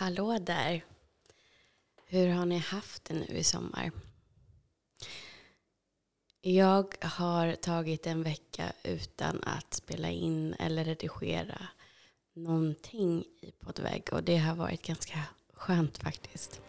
Hallå där. Hur har ni haft det nu i sommar? Jag har tagit en vecka utan att spela in eller redigera någonting i poddvägg och det har varit ganska skönt faktiskt.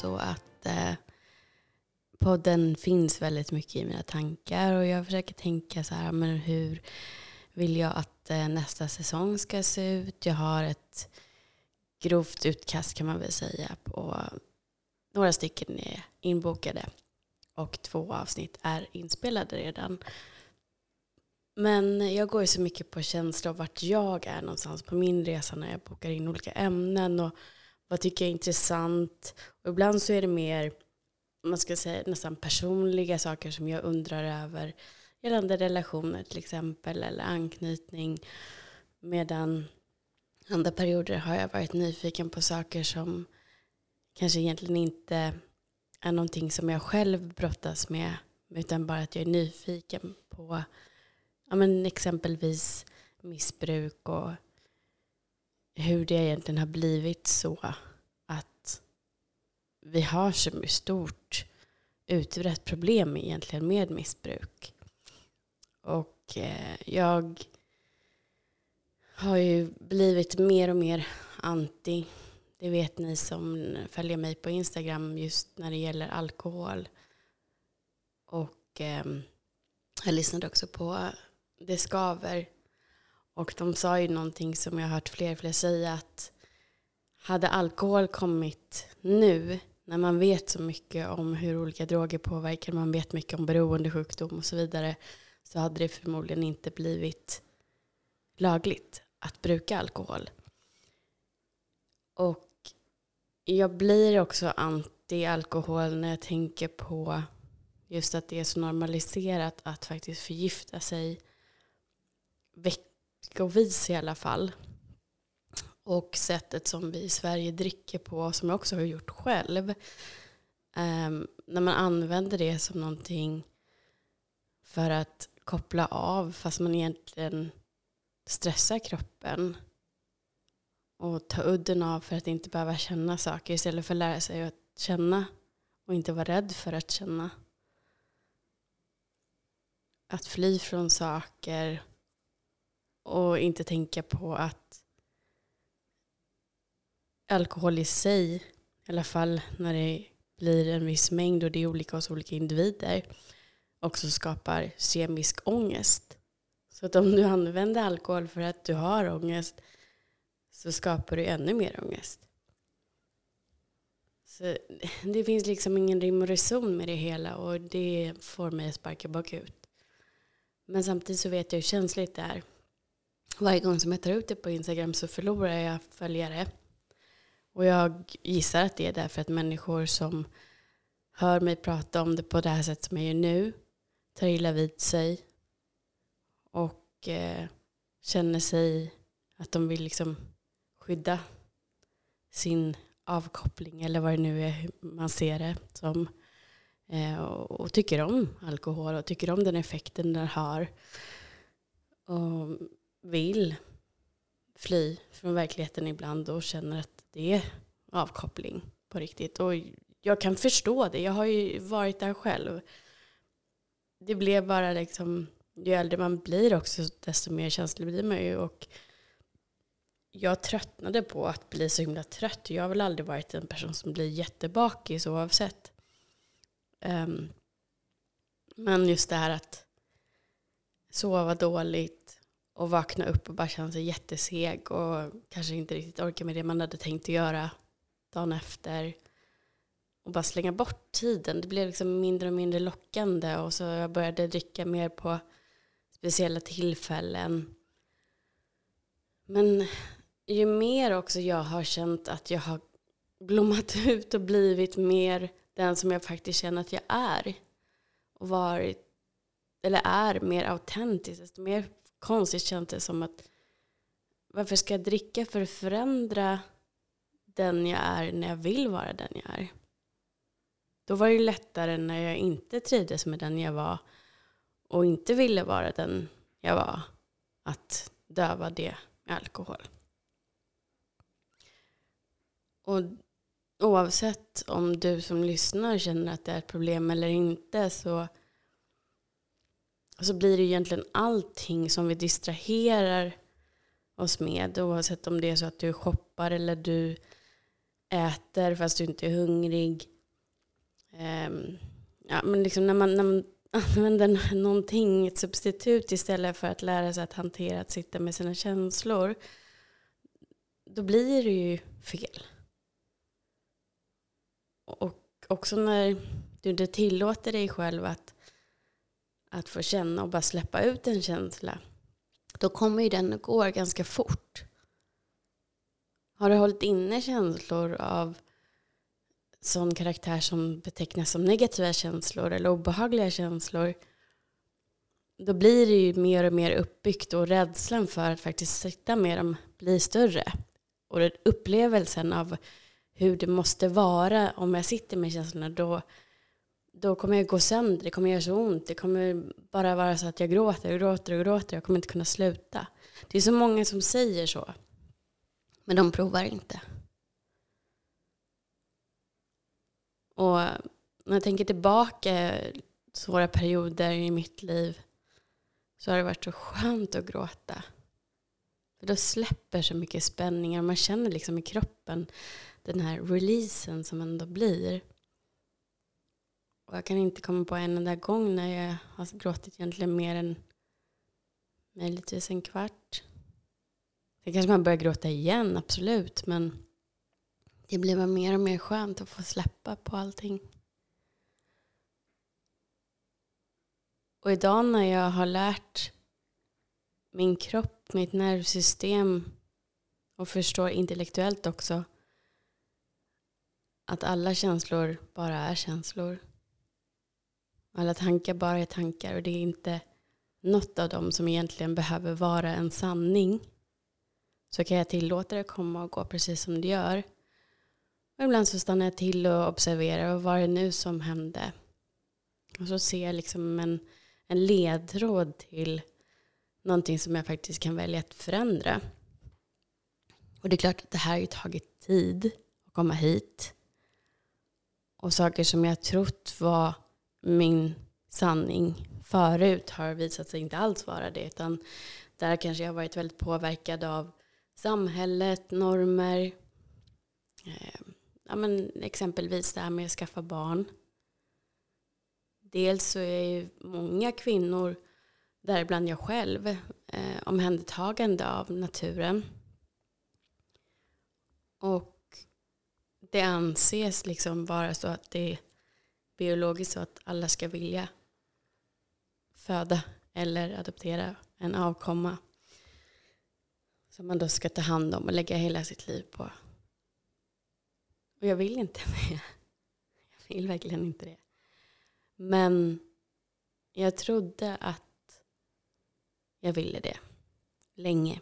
Så att eh, podden finns väldigt mycket i mina tankar och jag försöker tänka så här, men hur vill jag att eh, nästa säsong ska se ut? Jag har ett grovt utkast kan man väl säga Och några stycken är inbokade och två avsnitt är inspelade redan. Men jag går ju så mycket på känsla av vart jag är någonstans på min resa när jag bokar in olika ämnen och vad tycker jag är intressant. Och ibland så är det mer, man ska säga nästan personliga saker som jag undrar över gällande relationer till exempel eller anknytning. Medan andra perioder har jag varit nyfiken på saker som kanske egentligen inte är någonting som jag själv brottas med utan bara att jag är nyfiken på ja, men exempelvis missbruk och hur det egentligen har blivit så att vi har så stort utbrett problem egentligen med missbruk. Och eh, jag har ju blivit mer och mer anti. Det vet ni som följer mig på Instagram just när det gäller alkohol. Och eh, jag lyssnade också på Det skaver. Och de sa ju någonting som jag har hört fler och fler säga att hade alkohol kommit nu när man vet så mycket om hur olika droger påverkar, man vet mycket om beroendesjukdom och så vidare, så hade det förmodligen inte blivit lagligt att bruka alkohol. Och jag blir också anti-alkohol när jag tänker på just att det är så normaliserat att faktiskt förgifta sig veckovis i alla fall. Och sättet som vi i Sverige dricker på, som jag också har gjort själv. Um, när man använder det som någonting för att koppla av fast man egentligen stressar kroppen. Och ta udden av för att inte behöva känna saker istället för att lära sig att känna och inte vara rädd för att känna. Att fly från saker och inte tänka på att alkohol i sig, i alla fall när det blir en viss mängd och det är olika hos olika individer, också skapar kemisk ångest. Så att om du använder alkohol för att du har ångest så skapar du ännu mer ångest. Så det finns liksom ingen rim och reson med det hela och det får mig att sparka bakut. Men samtidigt så vet jag hur känsligt det är. Varje gång som jag tar ut det på Instagram så förlorar jag följare. Och jag gissar att det är därför att människor som hör mig prata om det på det här sättet som jag gör nu tar illa vid sig och eh, känner sig att de vill liksom skydda sin avkoppling eller vad det nu är man ser det som. Eh, och, och, tycker om alkohol och tycker om den effekten den har. Och vill fly från verkligheten ibland och känner att det är avkoppling på riktigt. Och jag kan förstå det. Jag har ju varit där själv. Det blev bara liksom, ju äldre man blir också desto mer känslig blir man ju. Och jag tröttnade på att bli så himla trött. Jag har väl aldrig varit en person som blir jättebakis oavsett. Um, men just det här att sova dåligt och vakna upp och bara känna sig jätteseg och kanske inte riktigt orka med det man hade tänkt att göra dagen efter. Och bara slänga bort tiden. Det blev liksom mindre och mindre lockande och så jag började dricka mer på speciella tillfällen. Men ju mer också jag har känt att jag har blommat ut och blivit mer den som jag faktiskt känner att jag är och varit eller är mer autentisk, desto mer konstigt känns det som att varför ska jag dricka för att förändra den jag är när jag vill vara den jag är? Då var det lättare när jag inte trivdes med den jag var och inte ville vara den jag var att döva det med alkohol. Och oavsett om du som lyssnar känner att det är ett problem eller inte så, så blir det egentligen allting som vi distraherar oss med oavsett om det är så att du shoppar eller du äter fast du inte är hungrig. Um, ja, men liksom när man, när man använder någonting, ett substitut istället för att lära sig att hantera, att sitta med sina känslor, då blir det ju fel. Och också när du inte tillåter dig själv att, att få känna och bara släppa ut en känsla, då kommer ju den att gå ganska fort. Har du hållit inne känslor av sån karaktär som betecknas som negativa känslor eller obehagliga känslor då blir det ju mer och mer uppbyggt och rädslan för att faktiskt sitta med dem blir större. Och upplevelsen av hur det måste vara om jag sitter med känslorna då, då kommer jag gå sönder, det kommer göra så ont, det kommer bara vara så att jag gråter och gråter och gråter, jag kommer inte kunna sluta. Det är så många som säger så, men de provar inte. Och när jag tänker tillbaka svåra perioder i mitt liv så har det varit så skönt att gråta. För då släpper så mycket spänningar. och Man känner liksom i kroppen den här releasen som ändå blir. Och jag kan inte komma på en enda gång när jag har gråtit egentligen mer än möjligtvis en kvart. Sen kanske man börjar gråta igen, absolut. Men det blir bara mer och mer skönt att få släppa på allting. Och idag när jag har lärt min kropp, mitt nervsystem och förstår intellektuellt också att alla känslor bara är känslor. Alla tankar bara är tankar och det är inte något av dem som egentligen behöver vara en sanning. Så kan jag tillåta det komma och gå precis som det gör. Och ibland så stannar jag till och observerar vad var det nu som hände. Och så ser jag liksom en, en ledtråd till någonting som jag faktiskt kan välja att förändra. Och det är klart att det här har ju tagit tid att komma hit. Och saker som jag trott var min sanning förut har visat sig inte alls vara det. Utan där kanske jag har varit väldigt påverkad av samhället, normer, eh, ja, men exempelvis det här med att skaffa barn. Dels så är ju många kvinnor, däribland jag själv, eh, omhändertagande av naturen. Och det anses liksom vara så att det är biologiskt så att alla ska vilja föda eller adoptera en avkomma som man då ska ta hand om och lägga hela sitt liv på. Och jag vill inte det. Jag vill verkligen inte det. Men jag trodde att jag ville det länge.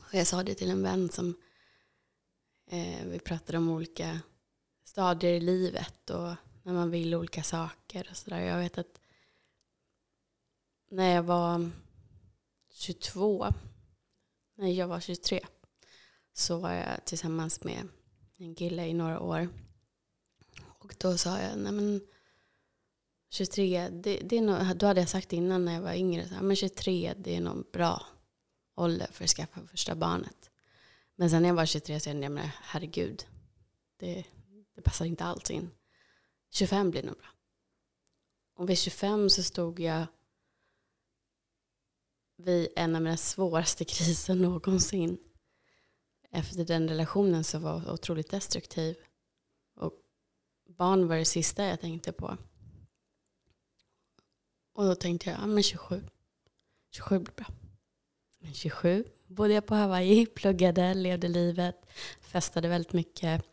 Och jag sa det till en vän som eh, vi pratade om olika stadier i livet och när man vill olika saker och sådär. Jag vet att när jag var 22, när jag var 23, så var jag tillsammans med en kille i några år. Och då sa jag, nej men 23, det, det är nog, då hade jag sagt innan när jag var yngre, så här, men 23 det är nog bra ålder för att skaffa första barnet. Men sen när jag var 23 så kände jag, men herregud, det, det passar inte alls in. 25 blir nog bra. Och vid 25 så stod jag vid en av mina svåraste kriser någonsin efter den relationen som var otroligt destruktiv. Och barn var det sista jag tänkte på. Och då tänkte jag, ja men 27. 27 blir bra. Men 27 bodde jag på Hawaii, pluggade, levde livet, festade väldigt mycket.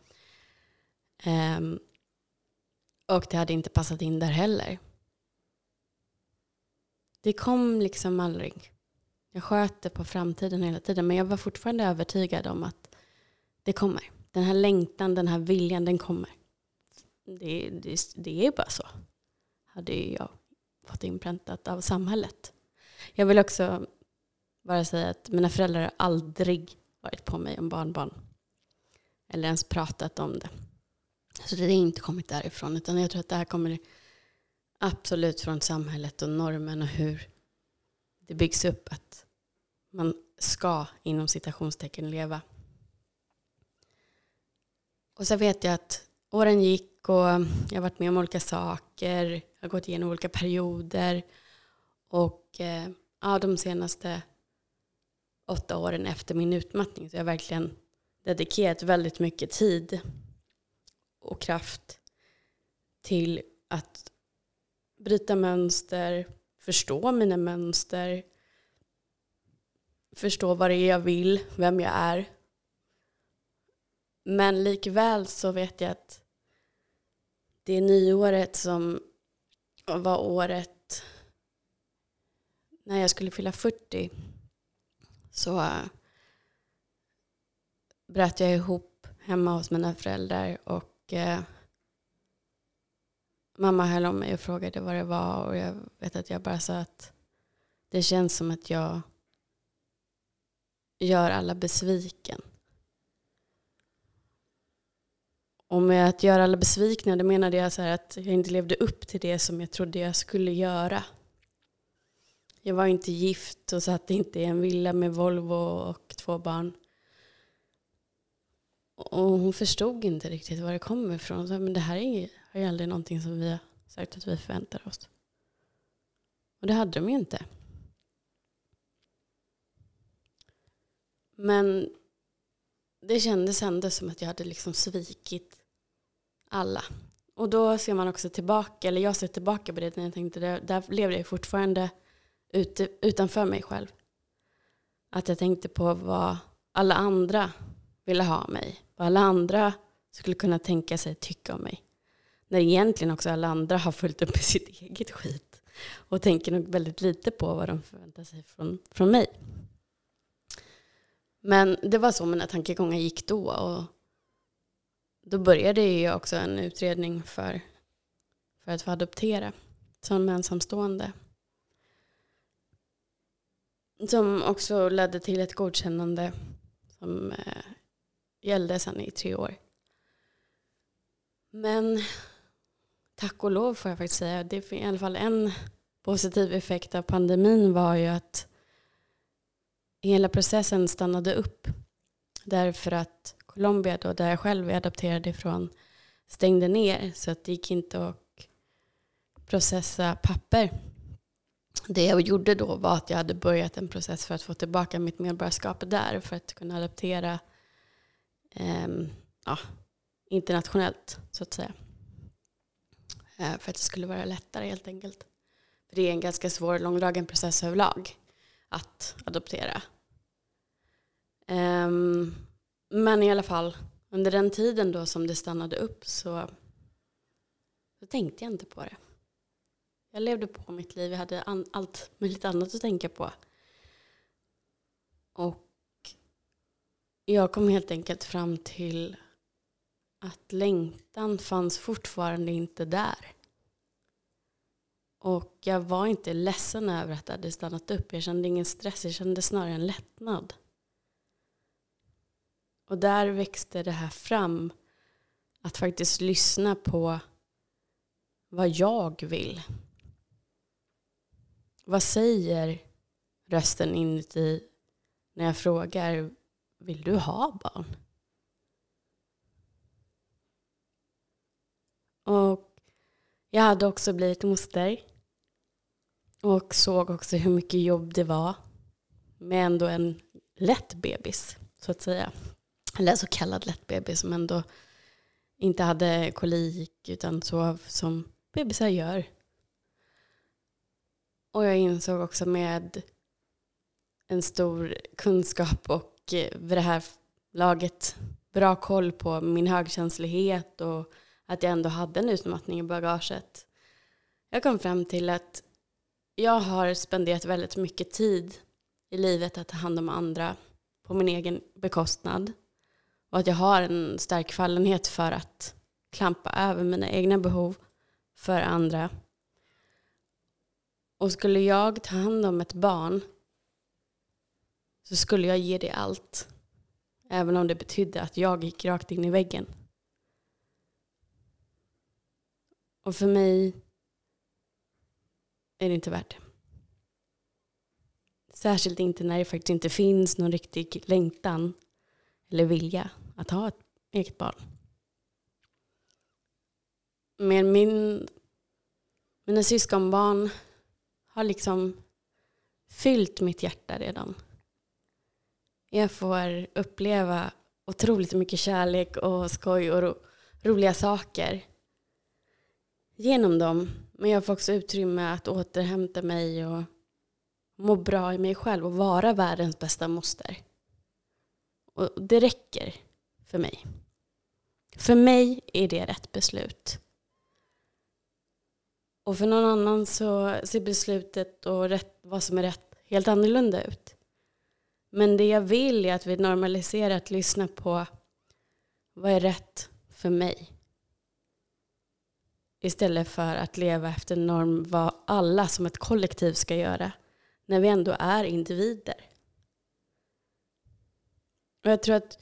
Um, och det hade inte passat in där heller. det kom liksom aldrig. Jag sköt det på framtiden hela tiden. Men jag var fortfarande övertygad om att det kommer. Den här längtan, den här viljan, den kommer. Det, det, det är bara så. Hade jag fått inpräntat av samhället. Jag vill också bara säga att mina föräldrar har aldrig varit på mig om barnbarn. Eller ens pratat om det. Så det har inte kommit därifrån. Utan jag tror att det här kommer absolut från samhället och normen och hur det byggs upp att man ska inom citationstecken leva. Och så vet jag att åren gick och jag har varit med om olika saker. Jag har gått igenom olika perioder. Och eh, ja, de senaste åtta åren efter min utmattning så har jag verkligen dedikerat väldigt mycket tid och kraft till att bryta mönster, förstå mina mönster, förstå vad det är jag vill, vem jag är. Men likväl så vet jag att det är nyåret som var året när jag skulle fylla 40 så äh, bröt jag ihop hemma hos mina föräldrar och eh, mamma höll om mig och frågade vad det var och jag vet att jag bara sa att det känns som att jag gör alla besviken. Och med att göra alla besvikna, det menade jag så att jag inte levde upp till det som jag trodde jag skulle göra. Jag var inte gift och satt inte i en villa med Volvo och två barn. Och hon förstod inte riktigt var det kommer ifrån. Sa, men det här är ju aldrig någonting som vi har sagt att vi förväntar oss. Och det hade de ju inte. Men det kändes ändå som att jag hade liksom svikit alla. Och då ser man också tillbaka, eller jag ser tillbaka på det när jag tänkte, där, där levde jag fortfarande ute, utanför mig själv. Att jag tänkte på vad alla andra ville ha mig. Vad alla andra skulle kunna tänka sig tycka om mig. När egentligen också alla andra har fullt upp i sitt eget skit. Och tänker nog väldigt lite på vad de förväntar sig från, från mig. Men det var så mina tankegångar gick då. Och då började jag också en utredning för, för att få adoptera som ensamstående. Som också ledde till ett godkännande som eh, gällde sedan i tre år. Men tack och lov får jag faktiskt säga, det är i alla fall en positiv effekt av pandemin var ju att hela processen stannade upp. Därför att Colombia då, där jag själv är adopterad ifrån, stängde ner. Så att det gick inte att processa papper. Det jag gjorde då var att jag hade börjat en process för att få tillbaka mitt medborgarskap där. För att kunna adoptera Ehm, ja, internationellt så att säga. Eh, för att det skulle vara lättare helt enkelt. För det är en ganska svår långdragen process överlag att adoptera. Ehm, men i alla fall, under den tiden då som det stannade upp så, så tänkte jag inte på det. Jag levde på mitt liv, jag hade an, allt möjligt annat att tänka på. Och jag kom helt enkelt fram till att längtan fanns fortfarande inte där. Och jag var inte ledsen över att det hade stannat upp. Jag kände ingen stress, jag kände snarare en lättnad. Och där växte det här fram. Att faktiskt lyssna på vad jag vill. Vad säger rösten inuti när jag frågar vill du ha barn? Och jag hade också blivit moster. Och såg också hur mycket jobb det var med ändå en lätt bebis, så att säga eller så kallad lätt bebis som ändå inte hade kolik utan sov som bebisar gör. Och jag insåg också med en stor kunskap och vid det här laget bra koll på min högkänslighet och att jag ändå hade en utmattning i bagaget. Jag kom fram till att jag har spenderat väldigt mycket tid i livet att ta hand om andra på min egen bekostnad. Och att jag har en stark fallenhet för att klampa över mina egna behov för andra. Och skulle jag ta hand om ett barn så skulle jag ge det allt. Även om det betydde att jag gick rakt in i väggen. Och för mig är det inte värt det. Särskilt inte när det faktiskt inte finns någon riktig längtan eller vilja att ha ett eget barn. Men min, mina syskonbarn har liksom fyllt mitt hjärta redan. Jag får uppleva otroligt mycket kärlek och skoj och ro, roliga saker genom dem. Men jag får också utrymme att återhämta mig och må bra i mig själv och vara världens bästa moster. Och det räcker för mig. För mig är det rätt beslut. Och för någon annan så ser beslutet och rätt, vad som är rätt helt annorlunda ut. Men det jag vill är att vi normaliserar att lyssna på vad är rätt för mig. Istället för att leva efter norm vad alla som ett kollektiv ska göra. När vi ändå är individer. Och jag tror att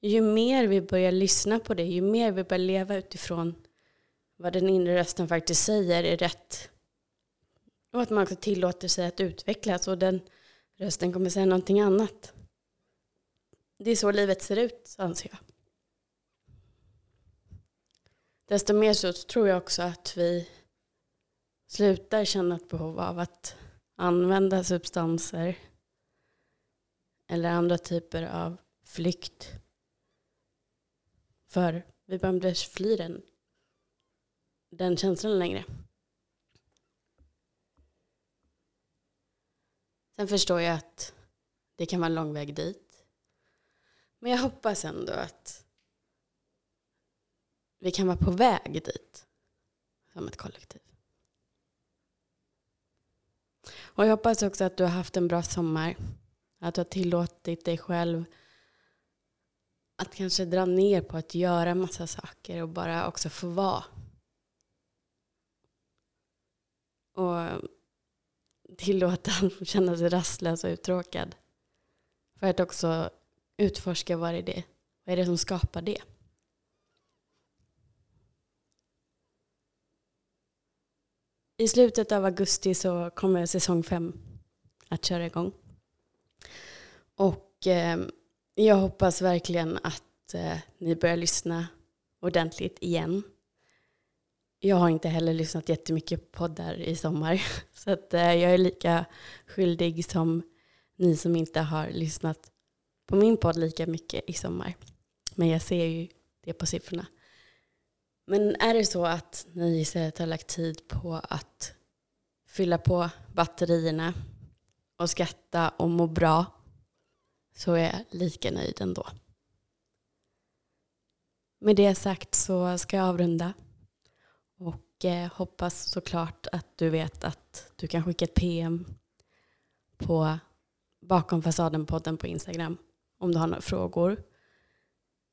ju mer vi börjar lyssna på det, ju mer vi börjar leva utifrån vad den inre rösten faktiskt säger är rätt. Och att man också tillåter sig att utvecklas och den rösten kommer säga någonting annat. Det är så livet ser ut, anser jag. Desto mer så tror jag också att vi slutar känna ett behov av att använda substanser eller andra typer av flykt. För vi behöver inte fly den, den känslan längre. Sen förstår jag att det kan vara en lång väg dit. Men jag hoppas ändå att vi kan vara på väg dit som ett kollektiv. Och jag hoppas också att du har haft en bra sommar. Att du har tillåtit dig själv att kanske dra ner på att göra massa saker och bara också få vara. Och tillåta att känna sig rastlös och uttråkad. För att också utforska vad är det, vad är det som skapar det. I slutet av augusti så kommer säsong fem att köra igång. Och eh, jag hoppas verkligen att eh, ni börjar lyssna ordentligt igen. Jag har inte heller lyssnat jättemycket på poddar i sommar. Så att, eh, jag är lika skyldig som ni som inte har lyssnat på min podd lika mycket i sommar. Men jag ser ju det på siffrorna. Men är det så att ni istället har lagt tid på att fylla på batterierna och skratta och må bra så är jag lika nöjd ändå. Med det sagt så ska jag avrunda och eh, hoppas såklart att du vet att du kan skicka ett PM på Bakom fasaden-podden på Instagram om du har några frågor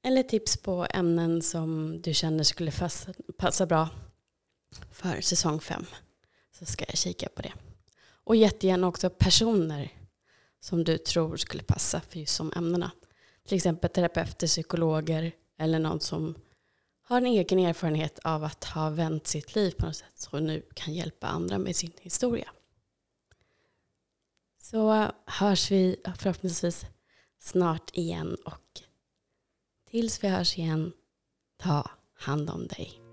eller tips på ämnen som du känner skulle passa, passa bra för säsong fem så ska jag kika på det. Och jättegärna också personer som du tror skulle passa för just de ämnena. Till exempel terapeuter, psykologer eller någon som har en egen erfarenhet av att ha vänt sitt liv på något sätt så nu kan hjälpa andra med sin historia. Så eh, hörs vi eh, förhoppningsvis snart igen och tills vi hörs igen, ta hand om dig.